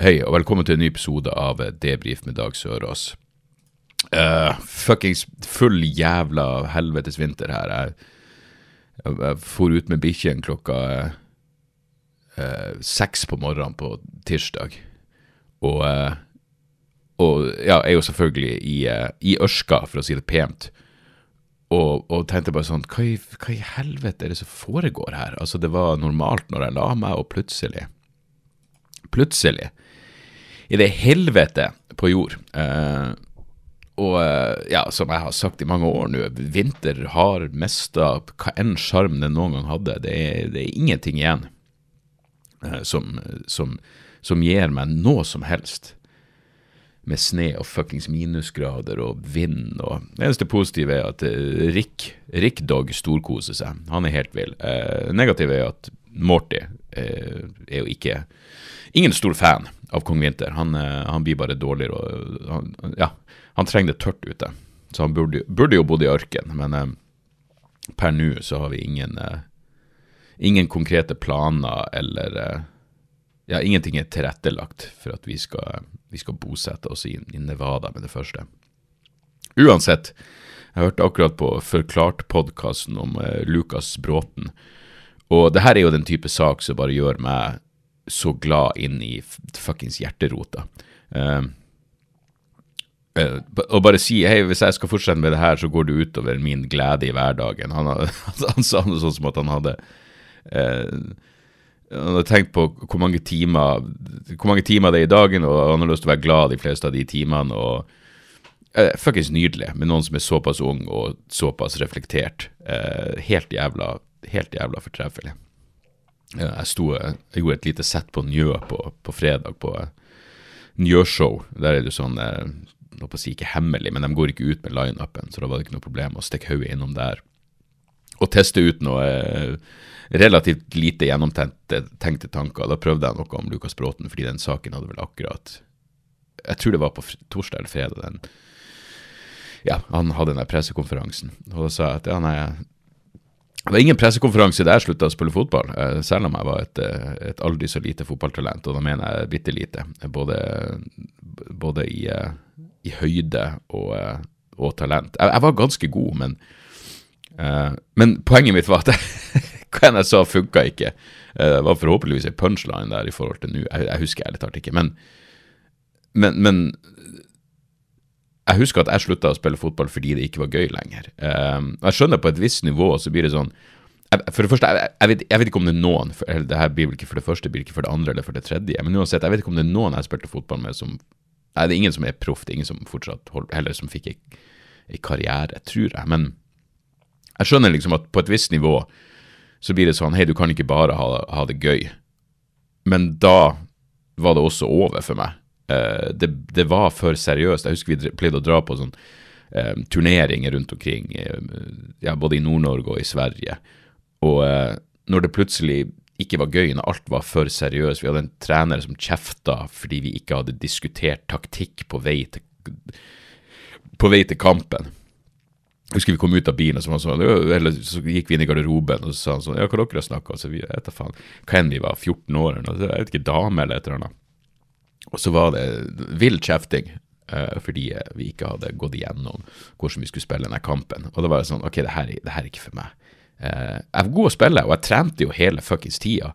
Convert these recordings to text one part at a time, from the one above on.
Hei, og velkommen til en ny episode av Debrif med Dag Sørås. Uh, fuckings full jævla helvetes vinter her. Jeg, jeg, jeg for ut med bikkjen klokka uh, seks på morgenen på tirsdag. Og, uh, og ja, jeg er jo selvfølgelig i, i ørska, for å si det pent. Og, og tenkte bare sånn hva i, hva i helvete er det som foregår her? Altså, det var normalt når jeg la meg, og plutselig Plutselig i det helvete på jord. Eh, og eh, ja, som jeg har sagt i mange år nå, vinter har mista hva enn sjarm den noen gang hadde. Det er, det er ingenting igjen eh, som, som, som gir meg noe som helst. Med sne og fuckings minusgrader og vind og Det eneste positive er at eh, Rick, Rick Dog storkoser seg. Han er helt vill. Eh, negative er at Morty eh, er jo ikke Ingen stor fan av Kong Vinter. Han, eh, han blir bare dårligere og han, Ja, han trenger det tørt ute. Så han burde, burde jo bodd i ørken, men eh, per nå så har vi ingen eh, Ingen konkrete planer eller eh, Ja, ingenting er tilrettelagt for at vi skal, vi skal bosette oss i, i Nevada med det første. Uansett, jeg hørte akkurat på Forklart-podkasten om eh, Lukas Bråten. Og det her er jo den type sak som bare gjør meg så glad inn i fuckings hjerterota. og bare si hei, hvis jeg skal fortsette med det her, så går det utover min glede i hverdagen. Han, hadde, han sa noe sånn som at han hadde uh, Han hadde tenkt på hvor mange timer Hvor mange timer det er i dagen, og han har lyst til å være glad de fleste av de timene. og eh, Fuckings nydelig med noen som er såpass ung og såpass reflektert. Eh, helt jævla helt jævla fortreffelig. Eh, Jeg, sto, jeg gjorde et lite sett på Njø på, på fredag, på eh, Njø-show. Der er det jo sånn jeg nå på å si ikke hemmelig, men de går ikke ut med lineupen, så da var det ikke noe problem å stikke hodet innom der og teste ut noe eh, relativt lite gjennomtenkte tanker. Da prøvde jeg noe om Lukas Bråten, fordi den saken hadde vel akkurat Jeg tror det var på torsdag eller fredag. den ja, han hadde den der pressekonferansen. Og da sa jeg at ja, nei, det var ingen pressekonferanse der jeg slutta å spille fotball, eh, selv om jeg var et, eh, et aldri så lite fotballtalent, og da mener jeg bitte lite. Både, både i, eh, i høyde og, og talent. Jeg, jeg var ganske god, men, uh, men poenget mitt var at hva enn jeg sa, funka ikke. Det var forhåpentligvis en punchline der i forhold til nå. Jeg, jeg husker ærlig talt ikke. Men, men, men jeg husker at jeg slutta å spille fotball fordi det ikke var gøy lenger. Um, jeg skjønner på et visst nivå så blir det sånn For det første, jeg, jeg, vet, jeg vet ikke om det er noen eller Det her blir vel ikke for det første, blir ikke for det andre eller for det tredje. Men uansett, jeg vet ikke om det er noen jeg spilte fotball med som Nei, det er ingen som er proff, det er ingen som fortsatt holder heller som fikk en karriere, tror jeg. Men jeg skjønner liksom at på et visst nivå så blir det sånn Hei, du kan ikke bare ha, ha det gøy. Men da var det også over for meg. Eh, det, det var for seriøst. Jeg husker vi pleide å dra på sånn eh, turneringer rundt omkring, eh, ja, både i Nord-Norge og i Sverige. Og når det plutselig ikke var gøy, når alt var for seriøst Vi hadde en trener som kjefta fordi vi ikke hadde diskutert taktikk på vei til, på vei til kampen. Jeg husker vi kom ut av bilen, og så, sånn, eller så gikk vi inn i garderoben, og så sa han sånn Ja, hva dere har snakka om? Så vi, vet da faen. Enn vi var, 14 år eller noe, jeg vet ikke, dame eller et eller annet. Og så var det vill kjefting, eh, fordi vi ikke hadde gått igjennom hvordan vi skulle spille denne kampen. Og da var det sånn, ok, det her, er- det her er ikke for meg. Eh, jeg var god å spille, og jeg trente jo hele fuckings tida.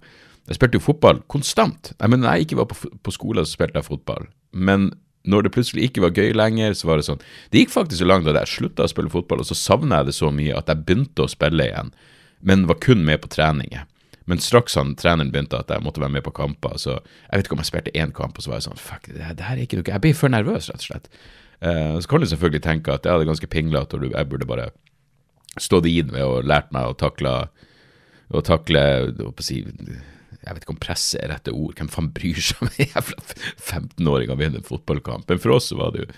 Jeg spilte jo fotball konstant. Jeg mener, når jeg ikke var på, på skolen, så spilte jeg fotball. Men når det plutselig ikke var gøy lenger, så var det sånn Det gikk faktisk så langt at jeg slutta å spille fotball, og så savna jeg det så mye at jeg begynte å spille igjen, men var kun med på treninger. Men straks han, treneren begynte at jeg måtte være med på kamper, så jeg vet ikke om jeg spilte én kamp, og så var jeg sånn Fuck, det, her- det her er ikke noe Jeg blir for nervøs, rett og slett. Uh, så kan du selvfølgelig tenke at ja, det er ganske pinglete, og jeg burde bare stått i det med og lært meg å takle å takle å si, Jeg vet ikke om presse er rette ord, hvem faen bryr seg om en jævla 15-åring å vinne en fotballkamp? Men for oss var det jo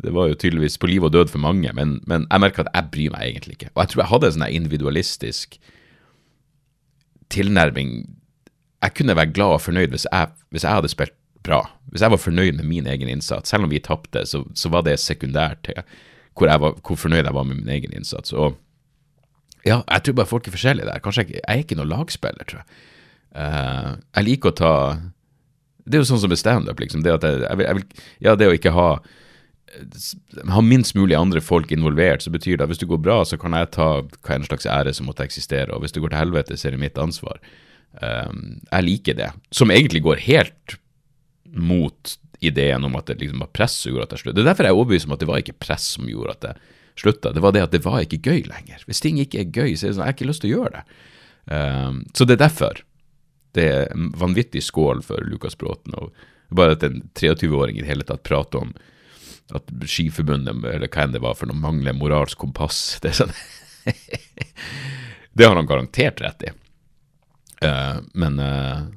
det var jo tydeligvis på liv og død for mange, men, men jeg merker at jeg bryr meg egentlig ikke. Og jeg tror jeg hadde en sånn individualistisk tilnærming. Jeg kunne være glad og fornøyd hvis jeg, hvis jeg, hadde spilt bra. Hvis jeg var fornøyd med min egen innsats. Selv om vi tapte, så, så, var det sekundært til hvor, var, hvor, fornøyd jeg var med min egen innsats. Og ja, jeg tror bare folk er forskjellige der. Kanskje jeg, jeg er ikke noen lagspiller, tror jeg. Uh, jeg liker å ta Det er jo sånn som med standup, liksom. Det, jeg, jeg vil, ja, det å ikke ha ha minst mulig andre folk involvert, så betyr det at hvis det går bra, så kan jeg ta hva en slags ære som måtte eksistere, og hvis det går til helvete, så er det mitt ansvar. Um, jeg liker det, som egentlig går helt mot ideen om at det liksom var press som gjorde at jeg sluttet. Det er derfor jeg er overbevist om at det var ikke press som gjorde at jeg slutta, det var det at det var ikke gøy lenger. Hvis ting ikke er gøy, så er det sånn, jeg har ikke lyst til å gjøre det. Um, så det er derfor. Det er en vanvittig skål for Lukas Bråten, og bare at en 23-åring i det hele tatt prater om at Skiforbundet, eller hva enn det var for noe, mangler moralsk kompass. Det sånn Det har han garantert rett i. Uh, men uh,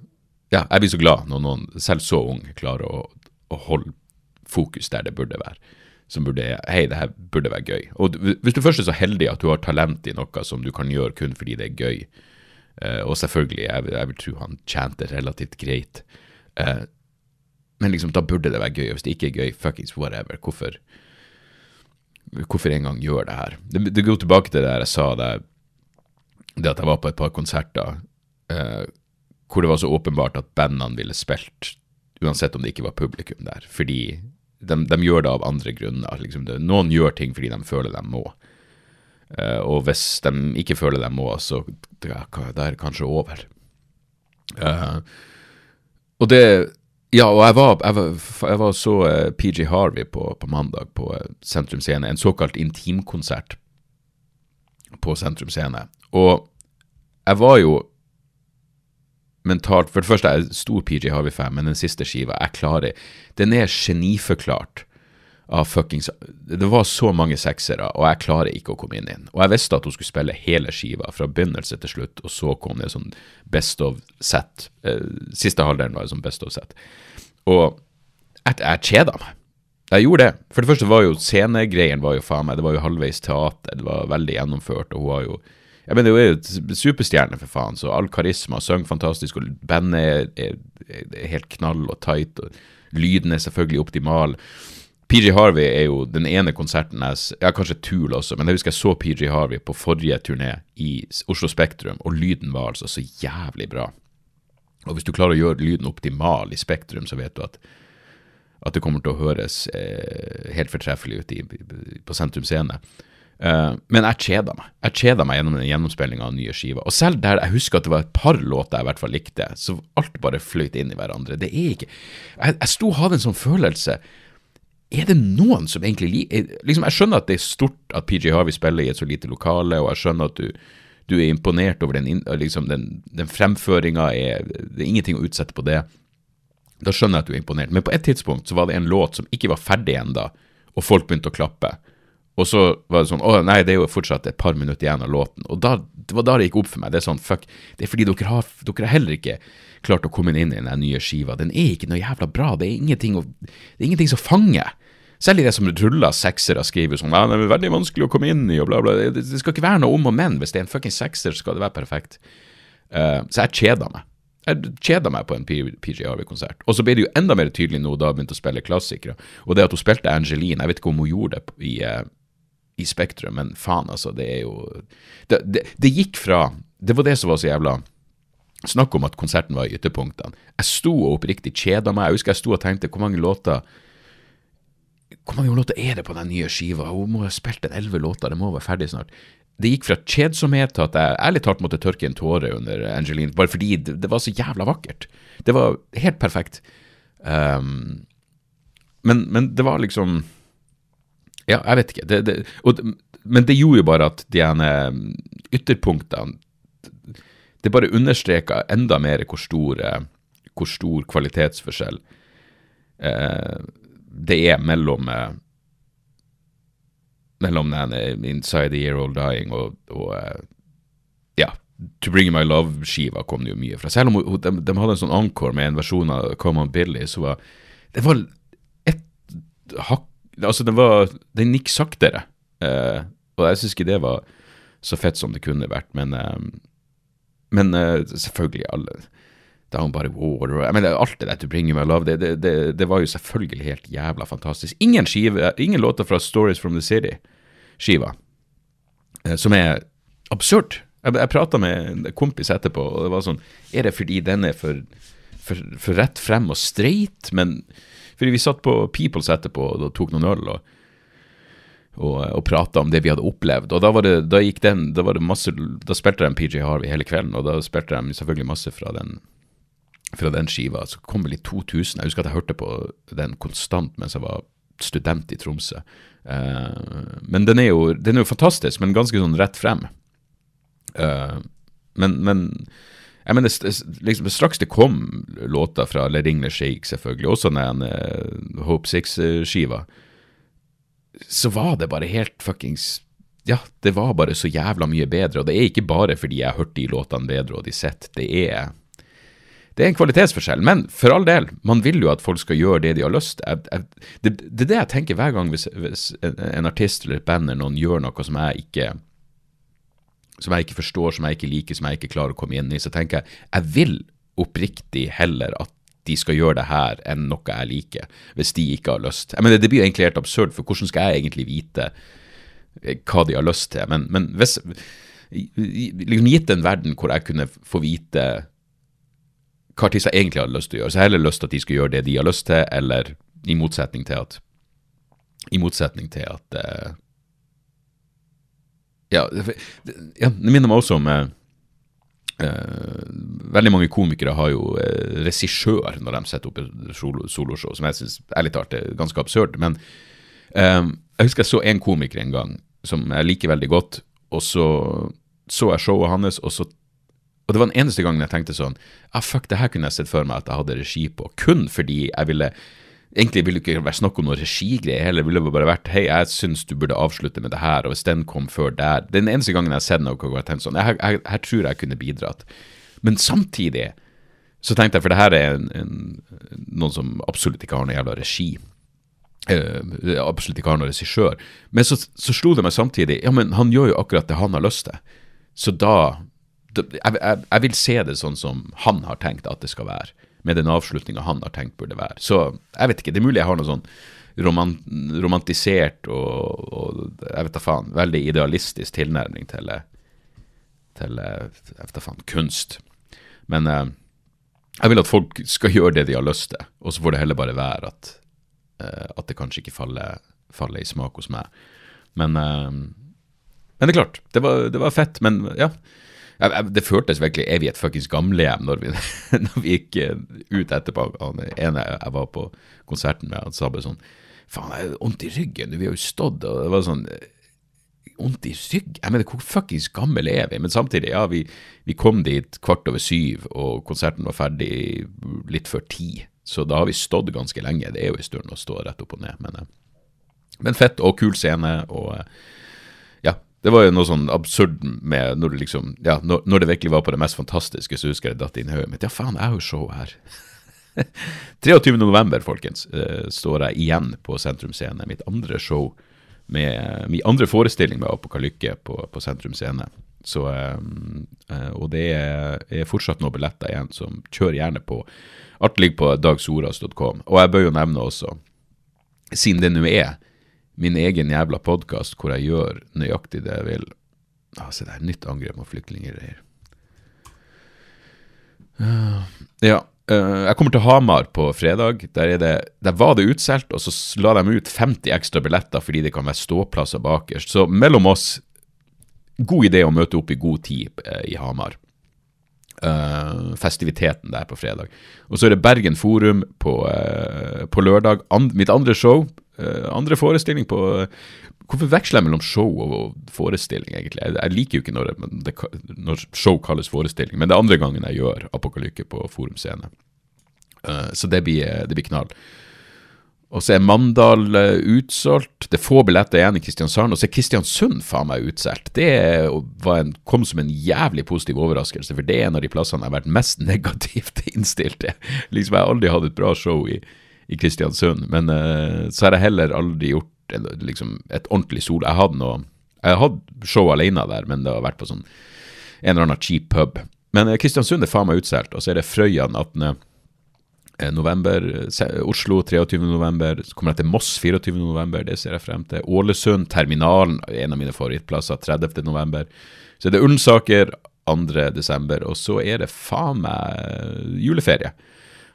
ja, jeg blir så glad når noen, selv så ung, klarer å, å, holde fokus der det burde være. Som burde Hei, det her burde være gøy. Og hvis du først er så heldig at du har talent i noe som du kan gjøre kun fordi det er gøy, uh, og selvfølgelig, jeg, jeg, vil tro han tjente relativt greit, men liksom, da burde det være gøy. Hvis det ikke er gøy, fuckings whatever. Hvorfor Hvorfor engang gjøre det her? Det, det, går tilbake til det der jeg sa, det, det at jeg var på et par konserter eh, hvor det var så åpenbart at bandene ville spilt, uansett om det ikke var publikum der. Fordi de, de gjør det av andre grunner. Liksom det, noen gjør ting fordi de føler de må. Uh, og hvis de ikke føler de må, så er det kanskje over. Uh, og det ja, og jeg var, jeg var, jeg var så eh, Harvey på, på mandag på uh, Sentrum Scene, en såkalt intimkonsert på Sentrum Scene. Og jeg var jo mentalt For det første, jeg er stor PG Harvey-fan, men den siste skiva, jeg klarer Den er geniforklart av fuckings Det var så mange seksere, og jeg klarer ikke å komme inn inn. Og jeg visste at hun skulle spille hele skiva, fra begynnelse til slutt, og så kom det sånn best of set. Eh, siste halvdelen var sånn best of set. Og jeg, jeg kjeda meg. Jeg gjorde det. For det første var jo scenegreien var jo faen meg, det var jo halvveis teater, det var veldig gjennomført, og hun var jo jeg mener, Hun er jo superstjerne, for faen, så all karisma, synger fantastisk, og bandet er, er, er, helt knall og tight, og lyden er selvfølgelig optimal. PJ Harvey er jo den ene konserten jeg Ja, kanskje Tool også, men jeg husker jeg så PJ Harvey på forrige turné i Oslo Spektrum, og lyden var altså så jævlig bra. Og hvis du klarer å gjøre lyden optimal i Spektrum, så vet du at, at det kommer til å høres eh, helt fortreffelig ut i, på Sentrum Scene. Uh, men jeg kjeda meg. Jeg kjeda meg gjennom den gjennomspillinga av nye skiver. Og selv der jeg husker at det var et par låter jeg i hvert fall likte, så alt bare fløyt inn i hverandre. Det er ikke Jeg, jeg sto og hadde en sånn følelse er det noen som egentlig liker liksom, Jeg skjønner at det er stort at PJ Harvey spiller i et så lite lokale, og jeg skjønner at du, du er imponert over den, liksom, den, den fremføringa. Det er ingenting å utsette på det. Da skjønner jeg at du er imponert. Men på et tidspunkt så var det en låt som ikke var ferdig ennå, og folk begynte å klappe. Og så var det sånn Å nei, det er jo fortsatt et par minutter igjen av låten. Og da, det var da det gikk opp for meg. Det er sånn Fuck. Det er fordi dere har, dere har heller ikke klart å komme inn i den nye skiva. Den er ikke noe jævla bra. Det er ingenting, å, det er ingenting som fanger. Selv i det som ruller seksere, skriver sånn ja, det er veldig vanskelig å komme inn i, og bla, bla. Det, det skal ikke være noe om og men. Hvis det er en fuckings sekser, skal det være perfekt. Uh, så jeg kjeda meg. Jeg kjeda meg på en PJ Harvey-konsert. Og så ble det jo enda mer tydelig nå da hun begynte å spille klassikere. Og det at hun spilte Angeline, jeg vet ikke om hun gjorde det i, uh, i Spektrum, men faen, altså, det er jo det, det, det, gikk fra Det var det som var så jævla Snakk om at konserten var i ytterpunktene. Jeg sto og oppriktig kjeda meg. Jeg husker jeg sto og tenkte hvor mange låter hvor mange låter er det på den nye skiva? Hun må ha spilt en elleve låter, det må være ferdig snart. Det gikk fra kjedsomhet til at jeg ærlig talt måtte tørke en tåre under Angeline, bare fordi det, det, var så jævla vakkert. Det var helt perfekt. Um, men, men, det var liksom Ja, jeg vet ikke. Det, det, og, men det gjorde jo bare at de ene ytterpunktene Det bare understreka enda mer hvor stor, hvor stor kvalitetsforskjell eh, det er mellom eh, mellom den eh, Inside the Year Old Dying og, og eh, ja, To Bring My Love-skiva kom det jo mye fra. Selv om de, de hadde en sånn encore med en versjon av Come On Billy, så var det var et hakk Altså, den var Den gikk saktere. Uh, og jeg syns ikke det var så fett som det kunne vært, men uh, Men uh, selvfølgelig, alle da hun bare water, jeg mener, Alt det der du Bring You Love, det, det, det, det, var jo selvfølgelig helt jævla fantastisk. Ingen skive, ingen låter fra Stories From The City-skiva, som er absurd. Jeg, jeg prata med en kompis etterpå, og det var sånn Er det fordi den er for, for, for rett frem og streit? Men fordi vi satt på Peoples etterpå og tok noen øl og, og, og prata om det vi hadde opplevd. Og da var det, da gikk den, da var det masse Da spilte de PJ Harvey hele kvelden, og da spilte de selvfølgelig masse fra den, fra den skiva. Så kom vel i 2000. Jeg husker at jeg hørte på den konstant mens jeg var student i Tromsø. Uh, men den er, jo, den er jo fantastisk, men ganske sånn rett frem. Uh, men, men jeg mener, liksom, straks det kom låter fra Le Ringle Shake, selvfølgelig, også den uh, Hope Six-skiva, så var det bare helt fuckings Ja, det var bare så jævla mye bedre. Og det er ikke bare fordi jeg har hørt de låtene bedre og de sett. Det er det er en kvalitetsforskjell, men for all del, man vil jo at folk skal gjøre det de har lyst til. Det, det, er det jeg tenker hver gang hvis, hvis en artist eller et band eller noen gjør noe som jeg ikke som jeg ikke forstår, som jeg ikke liker, som jeg ikke klarer å komme inn i, så tenker jeg jeg vil oppriktig heller at de skal gjøre det her enn noe jeg liker, hvis de ikke har lyst. Jeg mener, Det blir egentlig helt absurd, for hvordan skal jeg egentlig vite eh, hva de har lyst til? Men, men hvis liksom Gitt en verden hvor jeg kunne få vite hva artister egentlig hadde lyst til å gjøre, så jeg har heller lyst til at de skal gjøre det de har lyst til, eller i motsetning til at i motsetning til at uh, ja, ja, det minner meg også om uh, uh, Veldig mange komikere har jo regissør når de setter opp et soloshow, som jeg syns ærlig talt er ganske absurd. Men jeg husker jeg så en komiker en gang som jeg liker veldig godt, og så så jeg showet hans, og så og det var den eneste gangen jeg tenkte sånn ah, Fuck, det her kunne jeg sett for meg at jeg hadde regi på. Kun fordi jeg ville Egentlig ville det ikke være snakk om noe regigreie heller, det bare vært hei, jeg syns du burde avslutte med det her, og hvis den kom før der Den eneste gangen jeg har sett noe hvor jeg har tenkt sånn, her, tror jeg kunne bidratt. Men samtidig så tenkte jeg, for det her er en, en, noen som absolutt ikke har noe jævla regi. Uh, absolutt ikke har noen regissør. Men så, så slo det meg samtidig Ja, men han gjør jo akkurat det han har lyst til. Så da jeg, vil se det sånn som han har tenkt at det skal være med den avslutninga han har tenkt burde være. Så jeg vet ikke, det er mulig jeg har noe sånn romant, romantisert og, og, jeg vet da faen, veldig idealistisk tilnærming til, til jeg vet da faen, kunst. Men eh, jeg vil at folk skal gjøre det de har lyst til, og så får det heller bare være at, eh, at det kanskje ikke faller, faller, i smak hos meg. Men, eh, men det er klart, det var, det var fett. Men ja, det føltes virkelig evig et fuckings gamlehjem når, vi, når vi gikk eh, ut etterpå. Han ene jeg var på konserten med, han sa bare sånn Faen, jeg har vondt i ryggen, vi har jo stått Og det var sånn Vondt i ryggen? Jeg mener, hvor fuckings gammel er vi? Men samtidig, ja, vi, vi, kom dit kvart over syv, og konserten var ferdig litt før ti. Så da har vi stått ganske lenge. Det er jo en stund å stå rett opp og ned. Men, eh, men fett og kul scene. og eh, det var jo noe sånn absurd med når, liksom, ja, når, når, det virkelig var på det mest fantastiske, så husker jeg datt inn i hodet mitt. Ja, faen, jeg har jo show her. 23. november, folkens, uh, står jeg igjen på Sentrum Scene. Mitt andre show med min andre forestilling med Apokalykke på, på Sentrum Scene. Så, um, uh, og det er, er, fortsatt noen billetter igjen, som kjører gjerne på. Alt ligger på dagsoras.com. Og jeg bør jo nevne også, siden det nå er min egen jævla podkast hvor jeg gjør nøyaktig det jeg vil. Ah, se der, nytt angrep mot flyktninggreier. Uh, ja. Uh, jeg kommer til Hamar på fredag. Der, det, der var det utsolgt, og så la de ut 50 ekstra billetter fordi det kan være ståplasser bakerst. Så mellom oss, god idé å møte opp i god tid uh, i Hamar. Uh, festiviteten der på fredag. Og så er det Bergen Forum på, uh, på lørdag. And, mitt andre show andre forestilling på Hvorfor veksler jeg mellom show og forestilling, egentlig? Jeg, jeg liker jo ikke når, det, når, show kalles forestilling, men det er andre gangen jeg gjør Apokalykke på Forum Scene. Uh, så det blir, det blir, knall. Og så er Mandal utsolgt. Det er få billetter igjen i Kristiansand. Og så er Kristiansund faen meg utsolgt. Det en, kom som en jævlig positiv overraskelse, for det er en av de plassene jeg har vært mest negativt innstilt til. Liksom, jeg har aldri hatt et bra show i, i Kristiansund, men uh, så har jeg heller aldri gjort liksom, et ordentlig sol. Jeg hadde noe Jeg hadde show alene der, men det har vært på sånn en eller annen cheap pub. Men uh, Kristiansund er faen meg utsolgt, og så er det Frøya den 18. Eh, november, Oslo 23. november, så kommer jeg til Moss 24. november, det ser jeg frem til. Ålesund, Terminalen, en av mine favorittplasser, 30. november. Så er det Ullensaker 2. desember, og så er det faen meg juleferie.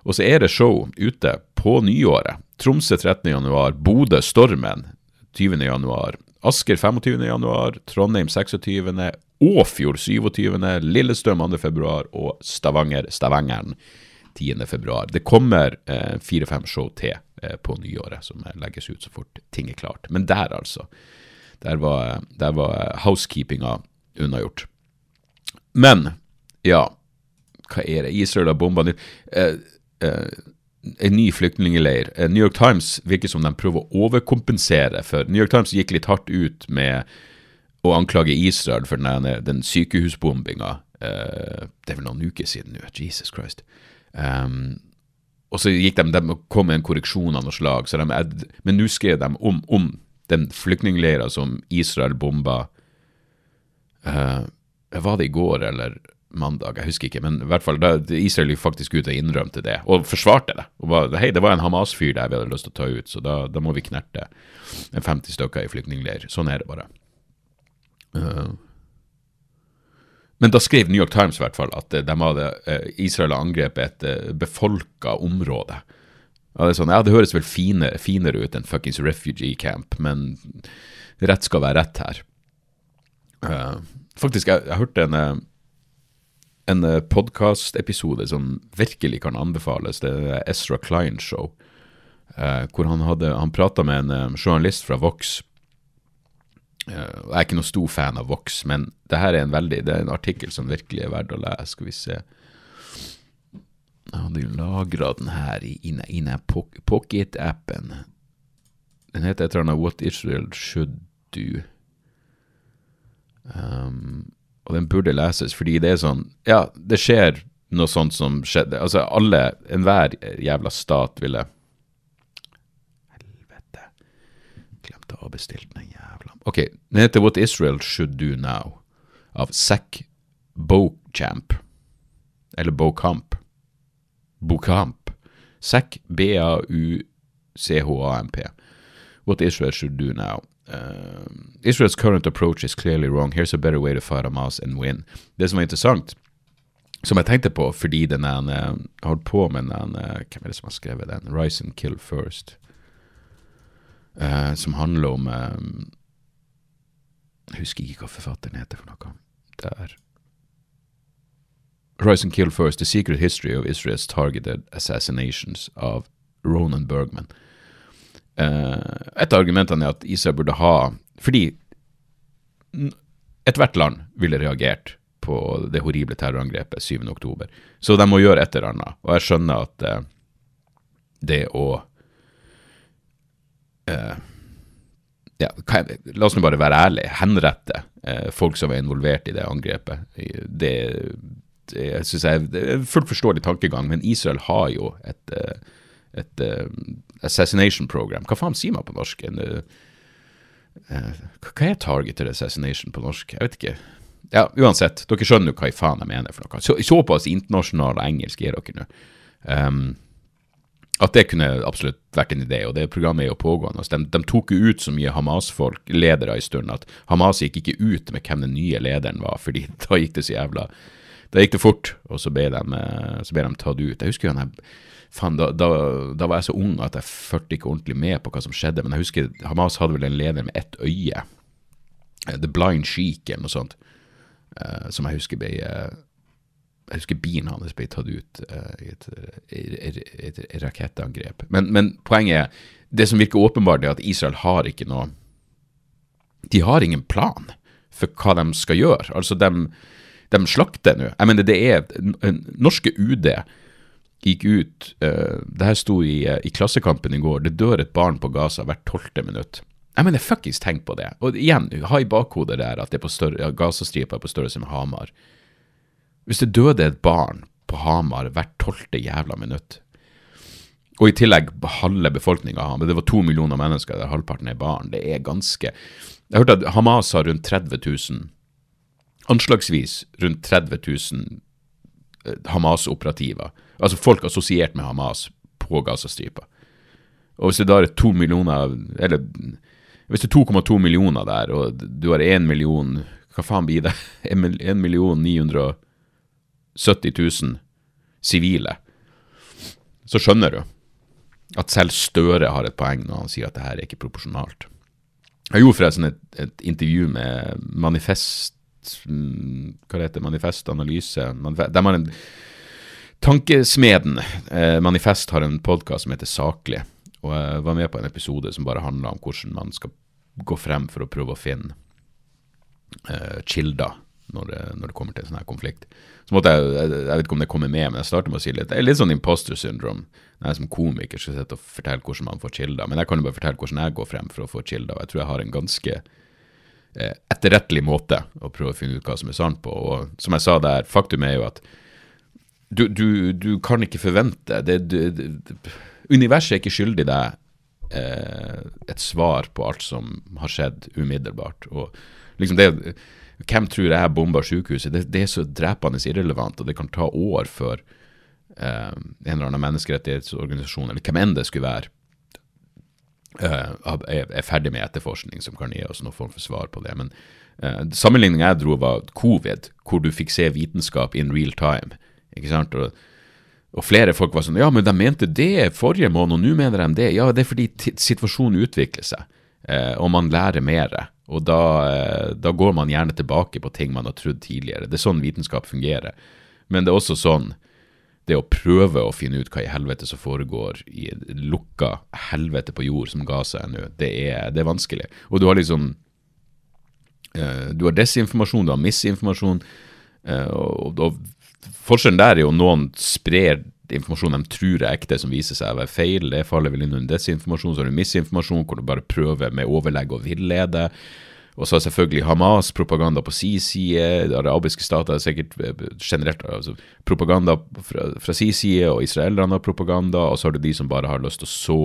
Og så er det show ute på nyåret. Tromsø 13. januar, Bodø Stormen 20. januar, Asker 25. januar, Trondheim 26. Åfjord 27., Lillestrøm 2. februar og Stavanger Stavangeren 10.2. Det kommer eh, fire-fem show til eh, på nyåret som legges ut så fort ting er klart. Men der, altså. Der var, der var housekeepinga unnagjort. Men, ja Hva er det? Israel har bomba eh, en ny flyktningleir. Eh, New York Times virker som de prøver å overkompensere for New York Times gikk litt hardt ut med å anklage Israel for den, den sykehusbombinga. Uh, det er vel noen uker siden nå. Jesus Christ. Um, og så gikk de, de kom med en korreksjon av noe slag, de, men nå skrev de om, om den flyktningleira som Israel bomba uh, Var det i går eller mandag? Jeg husker ikke, men i hvert fall da, Israel gikk faktisk ut og innrømte det, og forsvarte det. Og bare, Hei, det var en Hamas-fyr der vi hadde lyst til å ta ut, så da, da må vi knerte 50 stykker i flyktningleir. Sånn er det bare. Uh, men da skrev New York Times i hvert fall at eh, de hadde, uh, Israel hadde angrepet et uh, befolka område. Ja, det, sånn, ja, det høres vel finere, finere ut enn fuckings refugee camp, men rett skal være rett her. Uh, faktisk, jeg, jeg hørte en, en podkastepisode som virkelig kan anbefales. Det er Ezra Klein Show. eh, hvor han, hadde, han prata med en journalist fra Vox Eh, jeg er ikke noen stor fan av Vox, men det her er en veldig, det er en artikkel som virkelig er verdt å lese. Skal vi se Jeg hadde jo lagra den her i, i, i Pocket-appen. Den heter et eller annet What Israel Should Do. Um, og den burde leses, fordi det er sånn Ja, det skjer noe sånt som skjedde Altså, alle, enhver jævla stat ville Helvete. Glemte å ha bestilt den jævla Ok, den heter What Israel Should Do Now, av Zack Bochamp. Eller Bochamp. Bochamp. Zack B-A-U-C-H-A-M-P. What Israel Should Do Now. Uh, Israel's current approach is clearly wrong. Here's a better way to fight Hamas and win. Det som var interessant, som jeg tenkte på fordi den er, uh, holdt på med den uh, Hvem er det som har skrevet den? Rise and Kill First. Uh, som handler om um, jeg husker ikke hva forfatteren heter for noe. Det er Rise and Kill First, The Secret History of Israel's Targeted Assassinations of Ronan Bergman. Uh, et av argumentene er at Israel burde ha Fordi ethvert land ville reagert på det horrible terrorangrepet 7.10. Så de må gjøre et eller annet. Og jeg skjønner at uh, det å uh, ja, La oss nå bare være ærlige. Henrette eh, folk som var involvert i det angrepet. Det, det synes jeg er fullt forståelig tankegang, men Israel har jo et, eh, et, uh, assassination program. Hva faen sier man på norsk? En, uh, hva er targeted assassination på norsk? Jeg vet ikke. Ja, uansett, dere skjønner jo hva i faen jeg mener for noe. Så, såpass internasjonal engelsk er dere nå. Um, at det kunne absolutt vært en idé, og det programmet er jo pågående. Altså, de, de, tok jo ut så mye Hamas-folk, ledere, en stund at Hamas gikk ikke ut med hvem den nye lederen var, fordi da gikk det så jævla Da gikk det fort, og så ble de, eh, så ble de tatt ut. Jeg husker jo han da, da, da, var jeg så ung at jeg fulgte ikke ordentlig med på hva som skjedde, men jeg husker Hamas hadde vel en leder med ett øye. Eh, The Blind Sheik eller noe sånt, uh, som jeg husker ble uh, jeg husker bilen hans ble tatt ut uh, i et, et, et, et rakettangrep. Men, men, poenget er, det som virker åpenbart, er at Israel har ikke noe De har ingen plan for hva de skal gjøre. Altså, de, de slakter nå. Jeg mener, det er Norske UD gikk ut uh, Det her sto i, uh, i Klassekampen i går. Det dør et barn på Gaza hvert tolvte minutt. Jeg mener, fuckings tenk på det. Og igjen, ha i bakhodet der at det på større, ja, Gazastripa er på størrelse med Hamar. Hvis det døde et barn på Hamar hvert tolvte jævla minutt, og i tillegg halve befolkninga Hamar, det var to millioner mennesker der halvparten er barn, det er ganske Jeg hørte at Hamas har rundt 30 000, anslagsvis rundt 30 000 Hamas-operativer. Altså folk assosiert med Hamas på Gazastripa. Og hvis det da er to millioner Eller hvis det er 2,2 millioner der, og du har 1 million Hva faen blir det? 1 million 970 000 sivile. Så skjønner du at selv Støre har et poeng når han sier at det her er ikke proporsjonalt. Jeg gjorde forresten et, et intervju med Manifest Hva heter det? Manifest Analyse? Manifest, de har en Tankesmeden eh, Manifest har en podkast som heter Saklig. Og jeg var med på en episode som bare handla om hvordan man skal gå frem for å prøve å finne eh, kilder når det, når det, kommer til en sånn her konflikt. Så måtte jeg, jeg, jeg vet ikke om det kommer med, men jeg starter med å si litt, det er litt sånn imposter syndrome. Når jeg som komiker skal sitte og fortelle hvordan man får kilder. Men jeg kan jo bare fortelle hvordan jeg går frem for å få kilder. Og jeg tror jeg har en ganske eh, etterrettelig måte å prøve å finne ut hva som er sant på. Og som jeg sa der, faktum er jo at du, du, du kan ikke forvente det, det, Universet er ikke skyldig deg eh, et svar på alt som har skjedd umiddelbart. Og liksom det Hvem tror jeg bomba sykehuset? Det, det, er så drepende irrelevant, og det kan ta år før eh, en eller annen menneskerettighetsorganisasjon, eller hvem enn det skulle være, eh, er, er, ferdig med etterforskning som kan gi oss noen form for svar på det. Men uh, sammenligningen jeg dro, var covid, hvor du fikk se vitenskap in real time. Ikke sant? Og, og flere folk var sånn Ja, men de mente det forrige måned, og nå mener de det. Ja, det er fordi situasjonen utvikler seg, eh, og man lærer mer. Og da, eh, da, går man gjerne tilbake på ting man har trodd tidligere. Det er sånn vitenskap fungerer. Men det er også sånn det å prøve å finne ut hva i helvete som foregår i lukka helvete på jord som Gaza er nå, det, det, er vanskelig. Og du har liksom uh, Du har desinformasjon, du har misinformasjon. Uh, og, og Forskjellen der er jo noen sprer informasjon de tror er ekte, som viser seg å være feil. Det faller vel inn under desinformasjon. Så har du misinformasjon, hvor du bare prøver med overlegg og villede. Og så er selvfølgelig Hamas propaganda på sin side. Arabiske stater har sikkert eh, generelt altså, propaganda fra, fra sin side, og israelerne har propaganda. Og så har du de som bare har lyst til å så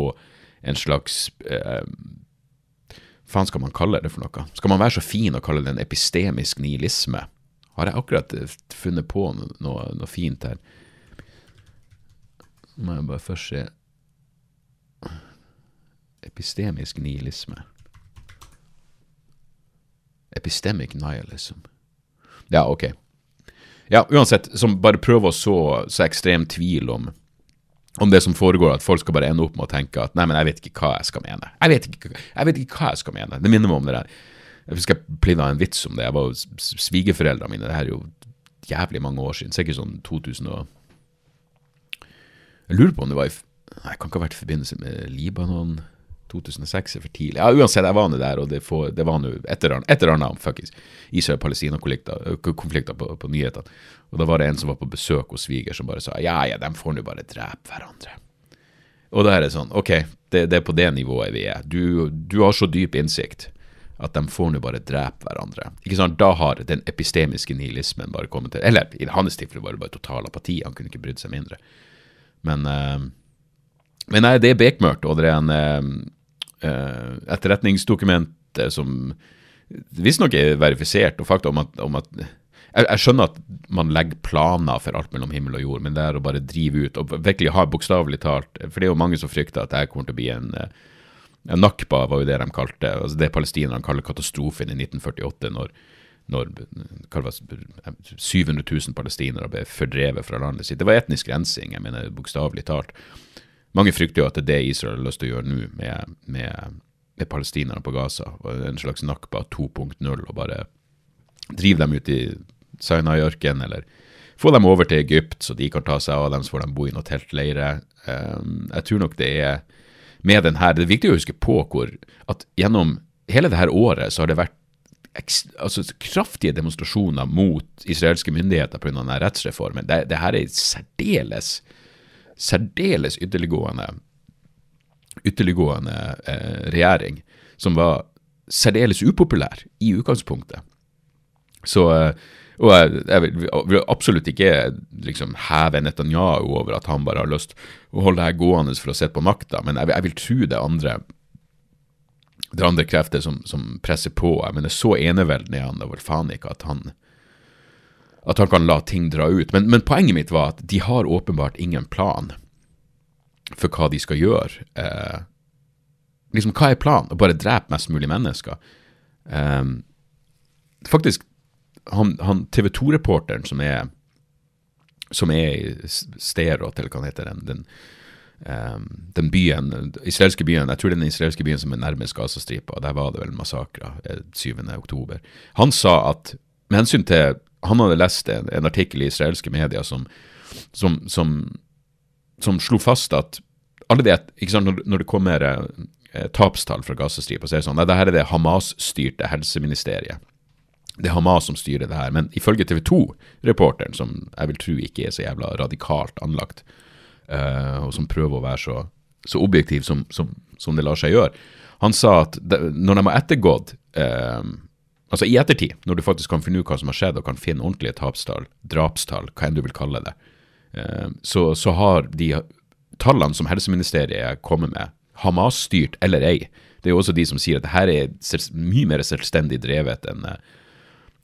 en slags eh, faen skal man kalle det for noe? Skal man være så fin og kalle det en epistemisk nihilisme? Har jeg akkurat eh, funnet på noe, noe fint her? Må jeg bare først se Epistemisk nihilisme. Epistemic nihilism. Ja, ok. Ja, uansett, som bare prøver å så, så ekstrem tvil om, om det som foregår, at folk skal bare ende opp med å tenke at nei, men jeg vet ikke hva jeg skal mene. Jeg vet ikke, jeg vet ikke hva jeg skal mene. Det minner meg om det der jeg husker jeg plinna en vits om det. Jeg var Svigerforeldrene mine det her er jo jævlig mange år siden. Sikkert sånn 2000 og Jeg lurer på om det var i det kan ikke ha vært i forbindelse med Libanon. 2006 er for tidlig. Ja, Uansett, jeg var nå der, og det, får, det var nå et eller annet om fuckings Israel-Palestina-konflikter på, på nyhetene. Og da var det en som var på besøk hos sviger, som bare sa ja, ja, de får nå bare drepe hverandre. Og da er det sånn, ok, det, det, er på det nivået vi er. Du, du har så dyp innsikt at de får nå bare drepe hverandre. Ikke sant? Da har den epistemiske nihilismen bare kommet til Eller i hans tilfelle var det bare total apati, han kunne ikke brydd seg mindre. Men, uh, men nei, det er bekmørkt, og det er en uh, etterretningsdokument som visstnok er verifisert, og fakta om at, om at jeg, jeg, skjønner at man legger planer for alt mellom himmel og jord, men det er å bare drive ut og virkelig ha bokstavelig talt For det er jo mange som frykter at det kommer til å bli en uh, ja, Nakba var jo det de kalte altså det palestinerne kaller katastrofen i 1948, når, når 700 000 palestinere ble fordrevet fra landet sitt. Det var etnisk rensing, jeg mener bokstavelig talt. Mange frykter jo at det er det Israel har lyst til å gjøre nå med, med, med palestinerne på Gaza. En slags Nakba 2.0, og bare drive dem ut i Sinai-ørkenen, eller få dem over til Egypt, så de kan ta seg av dem, så får de bo i noen teltleirer. Um, jeg tror nok det er med den her. Det er viktig å huske på hvor at gjennom hele det her året så har det vært altså, kraftige demonstrasjoner mot israelske myndigheter pga. rettsreformen. Det, det her er særdeles særdeles ytterliggående, ytterliggående eh, regjering, som var særdeles upopulær i utgangspunktet. Så eh, og jeg, jeg vil, absolutt ikke liksom heve Netanyahu over at han bare har lyst å holde det her gående for å sitte på makta, men jeg, jeg, vil tro det andre det andre krefter som, som presser på. Jeg mener, så enevelden er han da vel faen ikke at han at han kan la ting dra ut. Men, men, poenget mitt var at de har åpenbart ingen plan for hva de skal gjøre. Eh, liksom, hva er planen? Å bare drepe mest mulig mennesker? Eh, faktisk, han, han TV 2-reporteren som er som er i Sterot, eller hva heter, den, den, um, den byen, israelske byen, jeg tror det er den israelske byen som er nærmest Gazastripa, der var det vel massakrer 7.10. Eh, han sa at med hensyn til Han hadde lest en, en artikkel i israelske medier som, som, som, som slo fast at ikke sant, når, når det kommer eh, tapstall fra Gazastripa, så er det sånn at dette er det Hamas-styrte helseministeriet det er Hamas som styrer det her. Men ifølge TV 2-reporteren, som jeg vil tro ikke er så jævla radikalt anlagt, eh, og som prøver å være så, så objektiv som, som, som, det lar seg gjøre, han sa at det, når de har ettergått uh, Altså i ettertid, når du faktisk kan finne ut hva som har skjedd, og kan finne ordentlige tapstall, drapstall, hva enn du vil kalle det, uh, så, så har de tallene som helseministeriet kommer med, Hamas-styrt eller ei, det er jo også de som sier at det her er mye mer selvstendig drevet enn uh,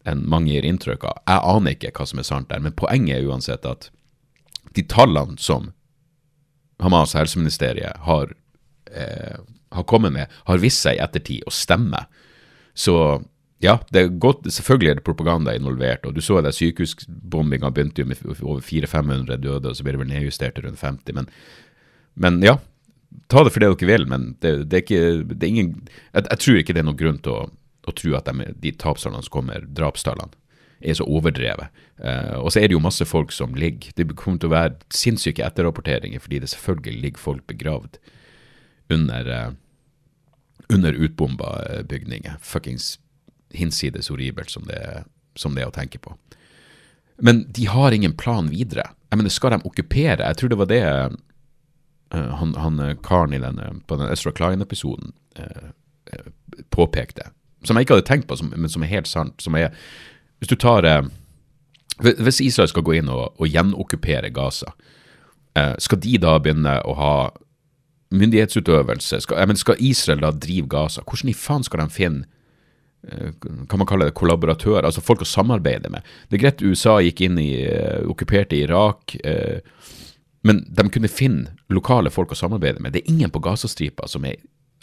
enn mange gir inntrykk av. Jeg aner ikke hva som er sant der, men poenget er uansett at de tallene som Hamas helseministeriet har, eh, har kommet med, har vist seg i ettertid å stemme. Så ja, det er godt, selvfølgelig er det propaganda involvert. og Du så det sykehusbombinga begynte jo med over 400-500 døde, og så blir det vel nedjustert til rundt 50. Men, men, ja, ta det for det dere vil, men det, det er ikke det er ingen, jeg, jeg, tror ikke det er noen grunn til å å tro at de, de tapstallene som kommer, drapstallene, er så overdrevet. Uh, og så er det jo masse folk som ligger Det kommer til å være sinnssyke etterrapporteringer, fordi det selvfølgelig ligger folk begravd under, uh, under utbomba bygninger. Fuckings hinsides horribelt som det, som det er å tenke på. Men de har ingen plan videre. Jeg mener, Skal de okkupere? Jeg tror det var det han, han karen i denne, på den Ezra Klein-episoden påpekte som jeg ikke hadde tenkt på, som, men som er helt sant. som er, Hvis du tar uh, Hvis Israel skal gå inn og, og gjenokkupere Gaza, eh, skal de da begynne å ha myndighetsutøvelse? Skal, mener, skal Israel da drive Gaza? Hvordan i faen skal de finne eh, kan man kalle det kollaboratører, altså folk å samarbeide med. Det er greit USA gikk inn i uh, okkuperte Irak, uh, men de kunne finne lokale folk å samarbeide med. Det er ingen på Gazastripa som er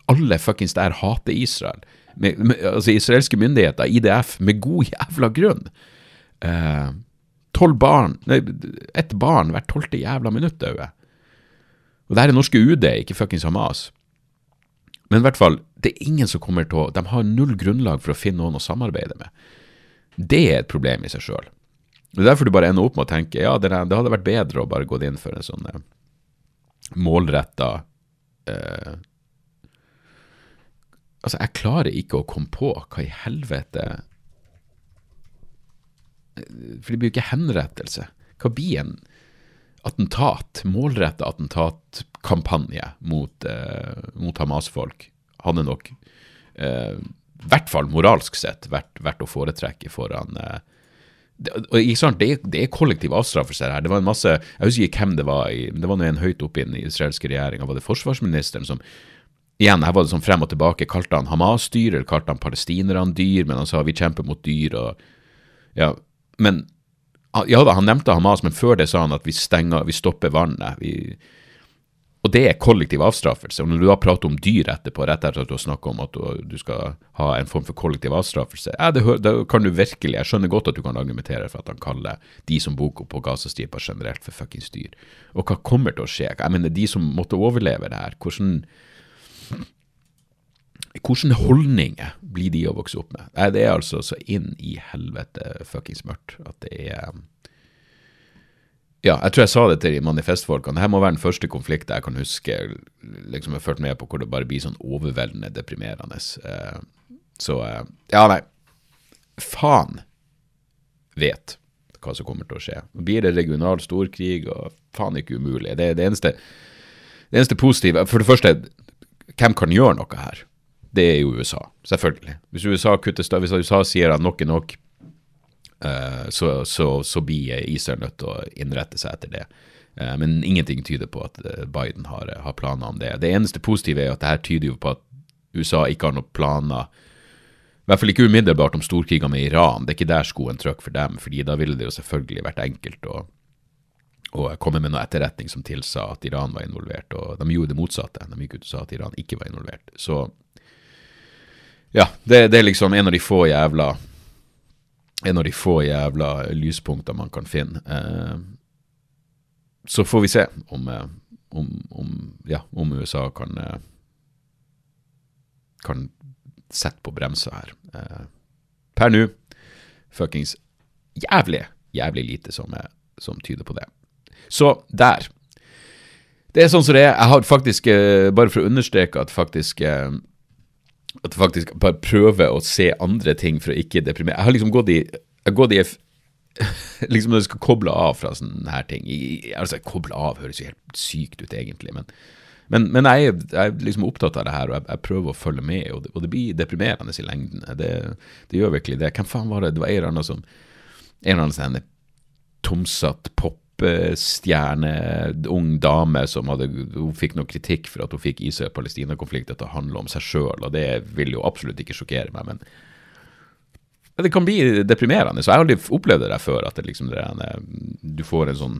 Alle fuckings der hater Israel med, med, altså israelske myndigheter, IDF, med god jævla grunn. Eh, tolv barn, nei, ett barn hvert tolvte jævla minutt dauer. Og det her er norske UD, ikke fuckings Hamas. Men i hvert fall, det er ingen som kommer til å De har null grunnlag for å finne noen å samarbeide med. Det er et problem i seg sjøl. Det er derfor du bare ender opp med å tenke ja, det, det hadde vært bedre å bare gå inn for en sånn eh, målretta eh, Altså, jeg klarer ikke å komme på hva i helvete For det blir jo ikke henrettelse. Hva blir en attentat, målretta attentatkampanje mot, eh, mot Hamas-folk? Hadde nok, eh, i hvert fall moralsk sett, vært, vært å foretrekke foran eh, det, det, det, er kollektiv avstraffelse her. Det var en masse, Jeg husker ikke hvem det var. I, det var en høyt oppe i den israelske regjeringa. Var det forsvarsministeren som Igjen, her var det sånn frem og tilbake. Kalte han Hamas-dyr, eller kalte han palestinerne dyr? Men han sa vi kjemper mot dyr, og Ja, men Ja da, han nevnte Hamas, men før det sa han at vi stenger, vi stopper vannet. Vi, og det er kollektiv avstraffelse. Og når du da prater om dyr etterpå, rett etter at du har snakka om at du, skal ha en form for kollektiv avstraffelse, ja, det, det, kan du virkelig Jeg skjønner godt at du kan argumentere for at han kaller de som bor på Gazastripa generelt for fuckings dyr. Og hva kommer til å skje? Jeg mener, de som måtte overleve det her, hvordan hvilke holdninger blir de å vokse opp med? Det er altså så inn i helvete fuckings mørkt at det er Ja, jeg tror jeg sa det til manifestfolkene. Dette må være den første konflikten jeg kan huske liksom jeg har fulgt med på hvor det bare blir sånn overveldende deprimerende. Eh, så eh, Ja, nei. Faen vet hva som kommer til å skje. Blir det regional storkrig og faen ikke umulig. Det, det, eneste, det eneste positive For det første, hvem kan gjøre noe her? Det er jo USA, selvfølgelig. Hvis USA kutter hvis USA sier at nok er nok, så, så, så, blir Israel nødt til å innrette seg etter det. Uh, men ingenting tyder på at Biden har, har, planer om det. Det eneste positive er at det her tyder jo på at USA ikke har noen planer i hvert fall ikke umiddelbart om storkriger med Iran. Det er ikke der skoen trykker for dem, fordi da ville det jo selvfølgelig vært enkelt å, å komme med noe etterretning som tilsa at Iran var involvert, og de gjorde det motsatte. De gikk ut og sa at Iran ikke var involvert. Så ja, det, det er liksom en av de få jævla en av de få jævla lyspunkter man kan finne. Eh, så får vi se om, eh, om, om, ja, om USA kan, eh, kan sette på bremsa her. Eh, per nå fuckings jævlig, jævlig lite som, er, som, tyder på det. Så der. Det er sånn som det er. Jeg har faktisk, eh, bare for å understreke at faktisk at jeg faktisk bare prøver å se andre ting for å ikke deprimere. Jeg har liksom gått i, jeg har gått i liksom når du skal koble av fra sånne her ting. Altså, koble av høres jo helt sykt ut, egentlig, men men, men jeg, er, jeg, er liksom opptatt av det her, og jeg, jeg prøver å følge med, og det, og det blir deprimerende i lengden. Det, det, gjør virkelig det. Hvem faen var det? Det var en eller annen som En eller annen sånn tomsatt popstjerne, ung dame, som hadde, hun fikk noe kritikk for at hun fikk Israel-Palestina-konflikten til å handle om seg sjøl, og det vil jo absolutt ikke sjokkere meg, men det kan bli deprimerende. Så jeg har aldri opplevd det der før, at det liksom, det, du får en sånn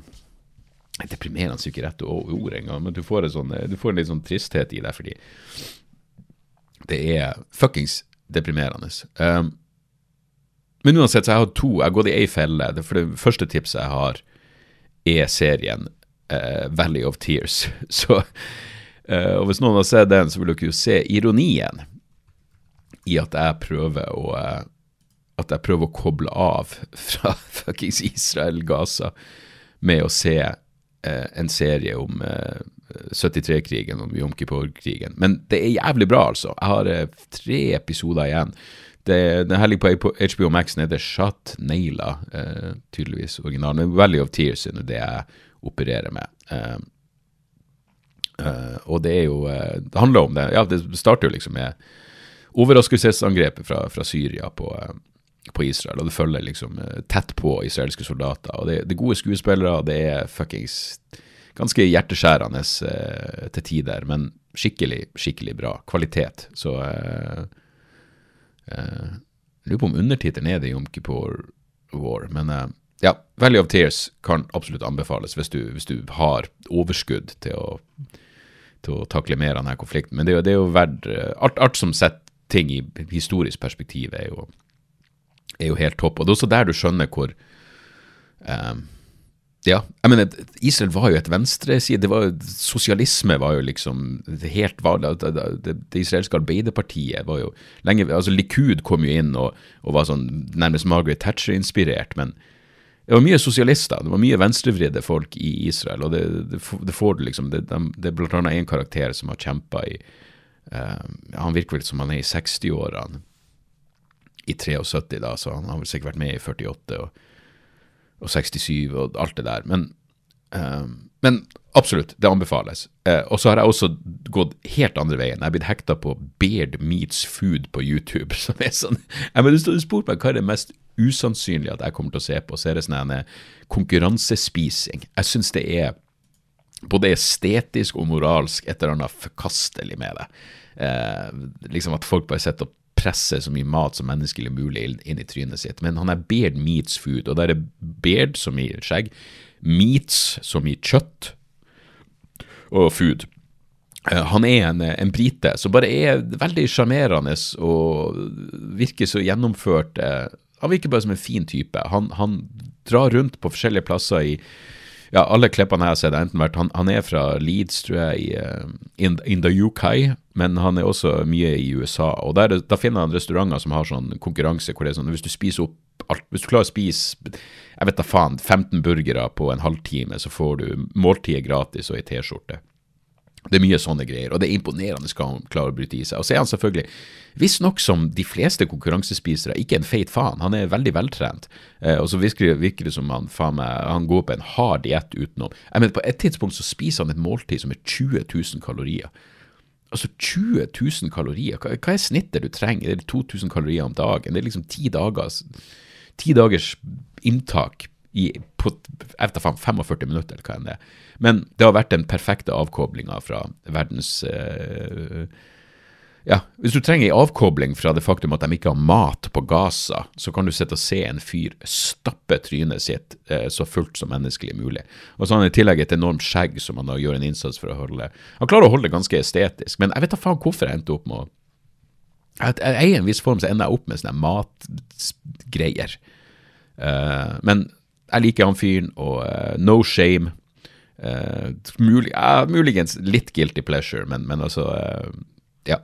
Deprimerende er ikke rett ord engang, men du får, sånn, du får, en litt sånn tristhet i det fordi det er fuckings deprimerende. Um, men uansett, så jeg har to. Jeg har gått i ei felle. Det, for det første tipset jeg har, er serien uh, Valley of Tears. Så, uh, og hvis noen har sett den, så vil dere jo se ironien i at jeg prøver å uh, At jeg prøver å koble av fra fuckings Israel-Gaza med å se en serie om 73-krigen, og om Jom Kippur-krigen. Men det er jævlig bra, altså. Jeg har tre episoder igjen. Det, den her ligger på HBO Max, den heter Shot Naila, eh, tydeligvis originalen. Men Valley of Tears er det jeg opererer med. Eh, eh, og det er jo Det handler om det. Ja, det starter jo liksom med overraskelsesangrepet fra, fra Syria på, på Israel, og det følger liksom eh, tett på israelske soldater. Og det, det er gode skuespillere, det er fuckings ganske hjerteskjærende eh, til tider, men skikkelig, skikkelig bra. Kvalitet. Så eh, eh, Jeg lurer på om undertittelen er det Jom Kippur War, men eh, ja, Valley of Tears kan absolutt anbefales hvis du, hvis du har overskudd til å, til å takle mer av denne konflikten. Men det, det er jo verdt eh, alt, alt som setter ting i historisk perspektiv, er jo er jo helt topp. Og det er også der du skjønner hvor um, ja, jeg mener, Israel var jo et venstreside. var Sosialisme var jo liksom helt vanlig. Det, det, det, israelske arbeiderpartiet var jo lenge altså Likud kom jo inn og, og var sånn nærmest Margaret Thatcher-inspirert. Men det var mye sosialister. Det var mye venstrevridde folk i Israel. Og det, det får du liksom Det, er blant annet en karakter som har kjempa i uh, Han virker vel som han er i 60-årene i 73, da, så han har vel sikkert vært med i 48 og, og 67 og alt det der. Men, uh, men absolutt, det anbefales. Uh, og så har jeg også gått helt andre veien. Jeg er blitt hekta på Beard Meets Food på YouTube. som er sånn, jeg mener, Du spurte meg hva er det mest usannsynlige at jeg kommer til å se på. Så er det sånn en konkurransespising. Jeg syns det er både estetisk og moralsk et eller annet forkastelig med det. Eh, liksom At folk bare sitter og presse så mye mat som menneskelig mulig inn i trynet sitt. Men han er beard meats food, og der er beard som i skjegg, meats som i kjøtt, og food. Uh, han er en, en, brite som bare er veldig sjarmerende og virker så gjennomført. Uh, han virker bare som en fin type. Han, han drar rundt på forskjellige plasser i ja, alle klippene jeg har sett, har enten vært han, han, er fra Leeds, tror jeg, i, uh, in, in, the UK, men han er også mye i USA. og der, Da finner han restauranter som har sånn konkurranse hvor det er sånn hvis du spiser opp alt, hvis du klarer å spise jeg vet da faen, 15 burgere på en halvtime, så får du måltidet gratis og ei T-skjorte. Det er mye sånne greier, og det er imponerende skal han klare å bryte i seg. Og så er han selvfølgelig, visstnok som de fleste konkurransespisere, ikke en feit faen. Han er veldig veltrent. Eh, og så virker, det som han meg, han går på en hard diett utenom. Jeg mener, På et tidspunkt så spiser han et måltid som er 20 000 kalorier. Altså 20 000 kalorier, hva, hva er snittet du trenger? Det er 2000 kalorier om dagen. Det er liksom ti dagers, ti dagers inntak i, på jeg vet faen, 45 minutter, eller hva enn det er. Men det har vært den perfekte avkoblinga fra verdens uh, ja, Hvis du trenger ei avkobling fra det faktum at de ikke har mat på Gaza, så kan du sitte og se en fyr stappe trynet sitt uh, så fullt som menneskelig mulig. Og så har han i tillegg et enormt skjegg som han gjør en innsats for å holde Han klarer å holde det ganske estetisk, men jeg vet da faen hvorfor jeg endte opp med å jeg i en viss form så ender jeg opp med sånne matgreier. Uh, men jeg liker han fyren, og uh, no shame. Uh, mulig, uh, muligens litt guilty pleasure, men, men altså Ja.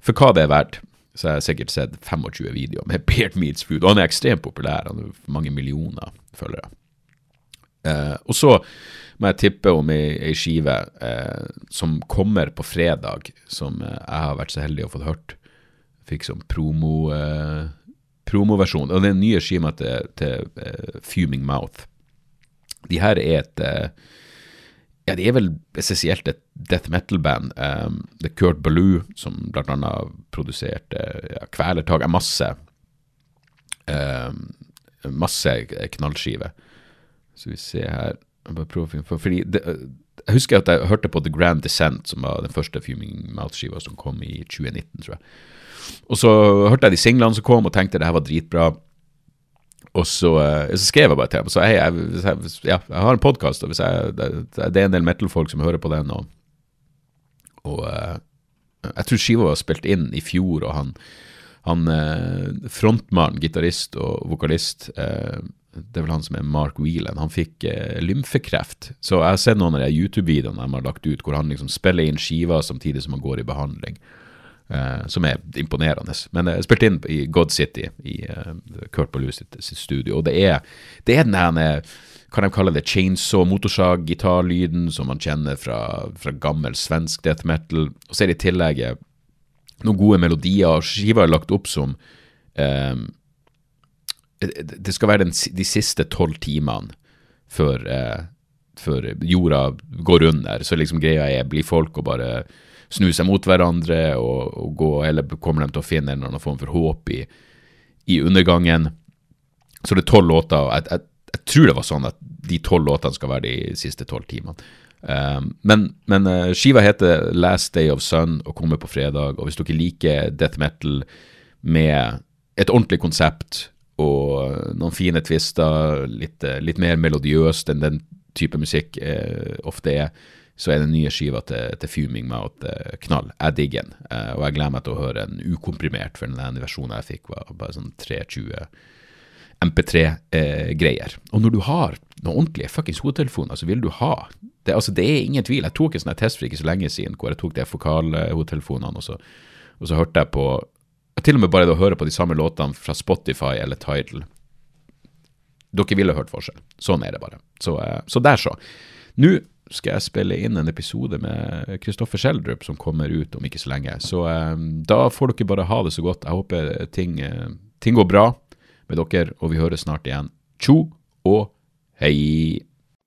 For hva det er verdt, så har jeg sikkert sett 25 videoer med Beard Meats Food, og han er ekstremt populær. Han har mange millioner følgere. og så må jeg tippe om ei, skive som kommer på fredag, som jeg har vært så heldig å få hørt. Fikk som promo promoversjon. Og den nye skiva til, til uh, Fuming Mouth. De her er et uh, Ja, de er vel essensielt et death metal-band. Um, det er Kurt Ballou som annet produserte ja, Kvelertak. Er masse um, Masse knallskiver. Så vi ser her fordi det, Jeg husker at jeg hørte på The Grand Descent, som var den første Fuming Mouth-skiva som kom i 2019, tror jeg. Og så hørte jeg de singlene som kom, og tenkte det her var dritbra. Og så, eh, så skrev jeg bare til dem. Så jeg, jeg, jeg, ja, jeg har en podkast, og jeg, det, er en del metal-folk som hører på den. Og, og eh, jeg tror skiva var spilt inn i fjor, og han, han frontmannen, gitarist og vokalist det er vel han som er Mark Whelan. Han fikk eh, lymfekreft. Så jeg har sett noen av de YouTube-videoene de har lagt ut, hvor han liksom spiller inn skiva samtidig som han går i behandling. Eh, som er imponerende. Men jeg uh, spilte inn i God City, i eh, Kurt Ballou sitt, sitt, studio. Og det er, det er den her kan de kalle det chainsaw, motorsag-gitarlyden som man kjenner fra, fra, gammel svensk death metal. Og så er det i tillegg eh, noen gode melodier. og Skiva er lagt opp som um, Det skal være den, de siste tolv timene før, før jorda går under. Så liksom greia er, blir folk og bare snu seg mot hverandre og, og, gå, eller kommer de til å finne en form for håp i, i undergangen. Så det er tolv låter, jeg, jeg, jeg, tror det var sånn at de tolv låtene skal være de siste tolv timene. Um, men, men uh, skiva heter Last Day of Sun og kommer på fredag. Og hvis dere liker death metal med et ordentlig konsept og noen fine twister, litt, litt mer melodiøst enn den type musikk eh, ofte er, så er den nye skiva til, til Fuming Mouth uh, knall. Jeg digger den, eh, og jeg gleder meg til å høre en ukomprimert, for den versjonen jeg fikk, var bare sånn 320 MP3-greier. Eh, og når du har noen ordentlige fuckings hodetelefoner, så vil du ha det, altså, det er ingen tvil. Jeg tok en sånn test for ikke så lenge siden hvor jeg tok de fokal-hodetelefonene, og, og så hørte jeg på Til og med bare det å høre på de samme låtene fra Spotify eller Tidal. Dere ville hørt forskjell. Sånn er det bare. Så, så der, så. Nå skal jeg spille inn en episode med Kristoffer Schjelderup som kommer ut om ikke så lenge. Så um, da får dere bare ha det så godt. Jeg håper ting, uh, ting går bra med dere, og vi høres snart igjen. Tjo og hei!